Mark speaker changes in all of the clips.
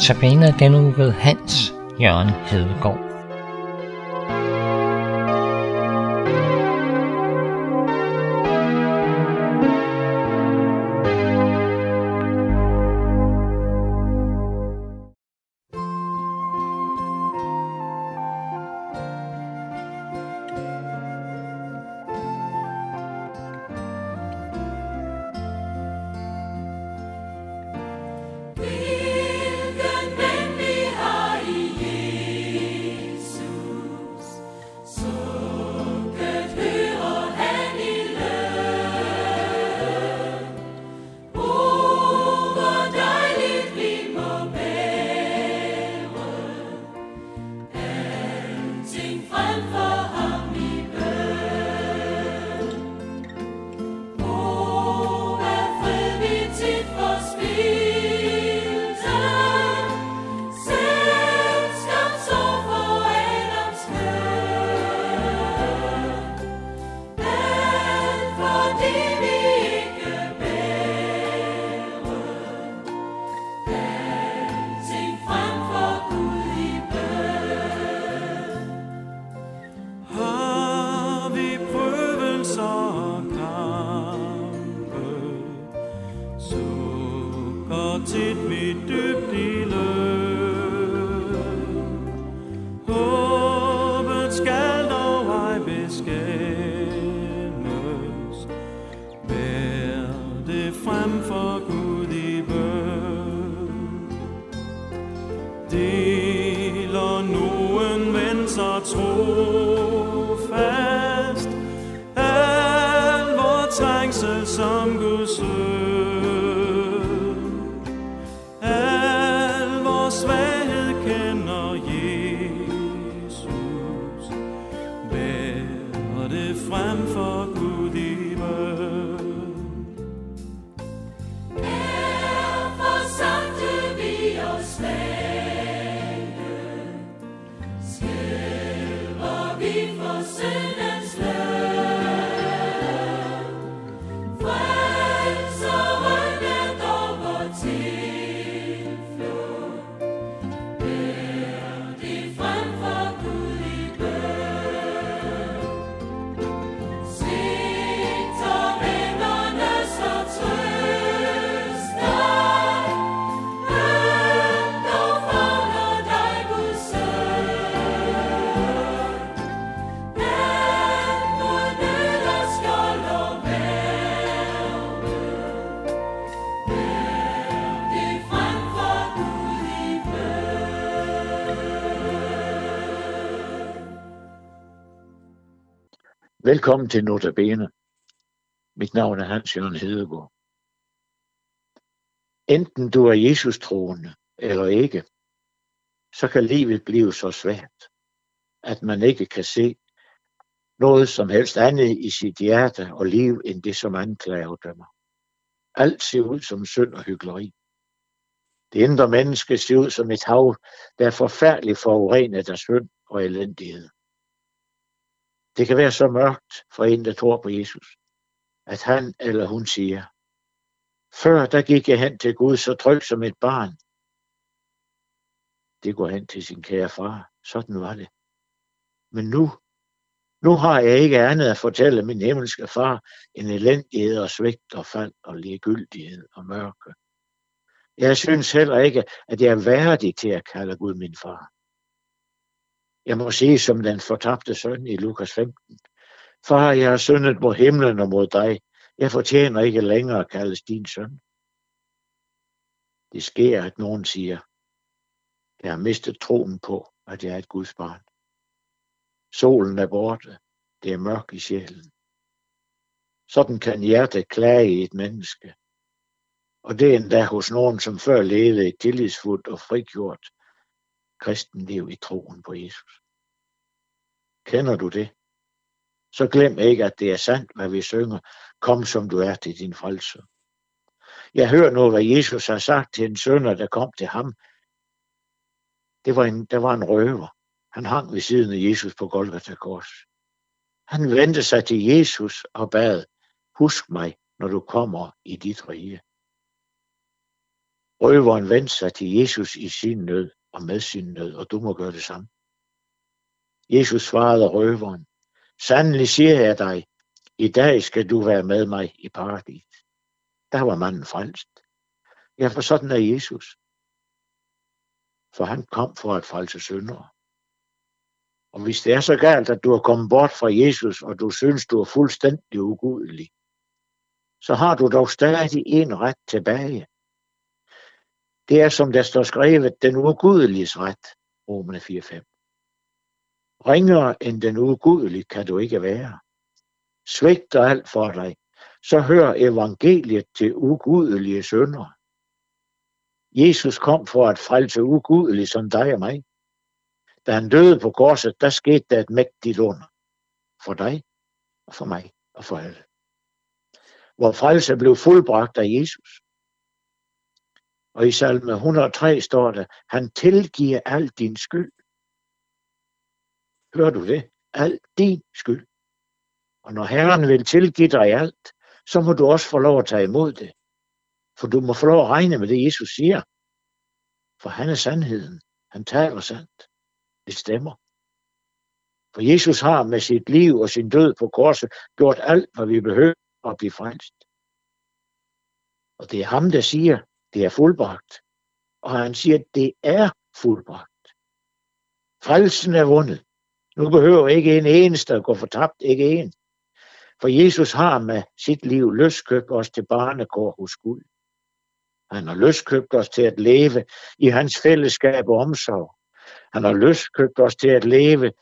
Speaker 1: Notabene denne uge ved Hans Jørgen Hedegaard.
Speaker 2: Som Guds søn. Al vores svaghed kender Jesus. Bærer det frem for Gud i bøn.
Speaker 3: Derfor samte vi os svage, skælver vi for
Speaker 4: Velkommen til Notabene. Mit navn er Hans Jørgen Hedegaard. Enten du er Jesus troende eller ikke, så kan livet blive så svært, at man ikke kan se noget som helst andet i sit hjerte og liv, end det som anklager dømmer. Alt ser ud som synd og hyggeleri. Det indre menneske ser ud som et hav, der er forfærdeligt forurenet af synd og elendighed. Det kan være så mørkt for en, der tror på Jesus, at han eller hun siger, før der gik jeg hen til Gud så tryg som et barn. Det går hen til sin kære far. Sådan var det. Men nu, nu har jeg ikke andet at fortælle min himmelske far end elendighed og svigt og fald og ligegyldighed og mørke. Jeg synes heller ikke, at jeg er værdig til at kalde Gud min far. Jeg må sige som den fortabte søn i Lukas 15. Far, jeg har syndet mod himlen og mod dig. Jeg fortjener ikke længere at kaldes din søn. Det sker, at nogen siger, jeg har mistet troen på, at jeg er et Guds barn. Solen er borte. Det er mørk i sjælen. Sådan kan hjertet klage i et menneske. Og det er endda hos nogen, som før levede et tillidsfuldt og frigjort kristenliv i troen på Jesus. Kender du det? Så glem ikke, at det er sandt, hvad vi synger. Kom som du er til din frelse. Jeg hører nu, hvad Jesus har sagt til en sønder, der kom til ham. Det var en, der var en røver. Han hang ved siden af Jesus på Golgata Kors. Han vendte sig til Jesus og bad, husk mig, når du kommer i dit rige. Røveren vendte sig til Jesus i sin nød og med sin nød, og du må gøre det samme. Jesus svarede røveren, Sandelig siger jeg dig, i dag skal du være med mig i paradis. Der var manden frelst. Ja, for sådan er Jesus. For han kom for at frelse syndere. Og hvis det er så galt, at du er kommet bort fra Jesus, og du synes, du er fuldstændig ugudelig, så har du dog stadig en ret tilbage. Det er, som der står skrevet, den ugudeliges ret, Romerne 4.5. Ringere end den ugudelige kan du ikke være. Svigter alt for dig, så hør evangeliet til ugudelige sønder. Jesus kom for at frelse ugudelige som dig og mig. Da han døde på korset, der skete der et mægtigt under. For dig og for mig og for alle. Hvor frelse blev fuldbragt af Jesus. Og i salme 103 står der, han tilgiver al din skyld. Hører du det? Al din skyld. Og når Herren vil tilgive dig alt, så må du også få lov at tage imod det. For du må få lov at regne med det, Jesus siger. For han er sandheden. Han taler sandt. Det stemmer. For Jesus har med sit liv og sin død på korset gjort alt, hvad vi behøver at blive frelst. Og det er ham, der siger, det er fuldbragt. Og han siger, det er fuldbragt. Frelsen er vundet. Nu behøver ikke en eneste at gå fortabt, ikke en. For Jesus har med sit liv løskøbt os til barnekår hos Gud. Han har løskøbt os til at leve i hans fællesskab og omsorg. Han har løskøbt os til at leve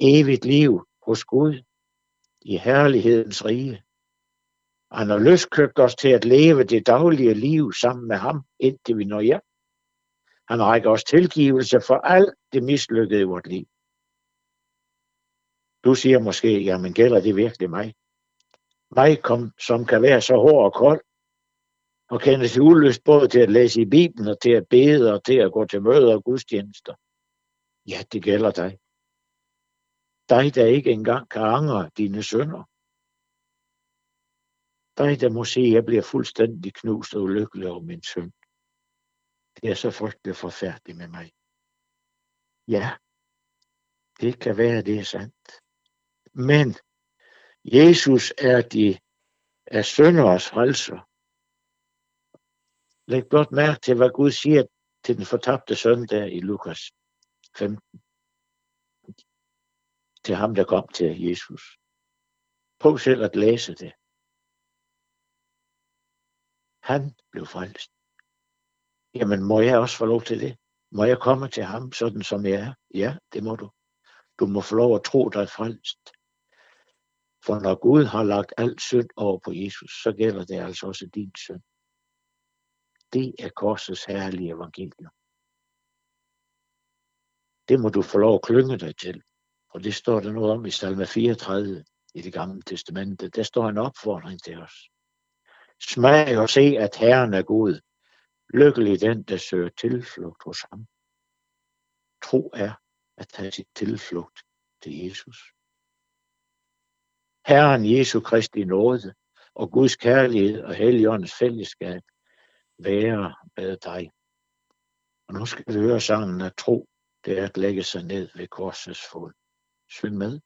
Speaker 4: evigt liv hos Gud i herlighedens rige. Han har løskøbt os til at leve det daglige liv sammen med ham, indtil vi når hjem. Han rækker os tilgivelse for alt det mislykkede i vort liv. Du siger måske, jamen gælder det virkelig mig? Mig, kom, som kan være så hård og kold, og kende sig ulyst både til at læse i Bibelen og til at bede og til at gå til møder og gudstjenester. Ja, det gælder dig. Dig, der ikke engang kan angre dine sønder. Dig, der må se, at jeg bliver fuldstændig knust og ulykkelig over min søn. Det er så frygteligt forfærdeligt med mig. Ja, det kan være, det er sandt. Men Jesus er de er sønderes frelser. Læg blot mærke til, hvad Gud siger til den fortabte søn der i Lukas 15. Til ham, der kom til Jesus. Prøv selv at læse det. Han blev frelst. Jamen, må jeg også få lov til det? Må jeg komme til ham, sådan som jeg er? Ja, det må du. Du må få lov at tro dig frelst. For når Gud har lagt alt synd over på Jesus, så gælder det altså også din synd. Det er korsets herlige evangelium. Det må du få lov at klynge dig til. Og det står der noget om i salme 34 i det gamle testamente. Der står en opfordring til os. Smag og se, at Herren er god. Lykkelig den, der søger tilflugt hos ham. Tro er at tage sit tilflugt til Jesus. Herren Jesu Kristi nåde og Guds kærlighed og Helligåndens fællesskab være med dig. Og nu skal vi høre sangen at tro, det er at lægge sig ned ved korsets fod. Syng med.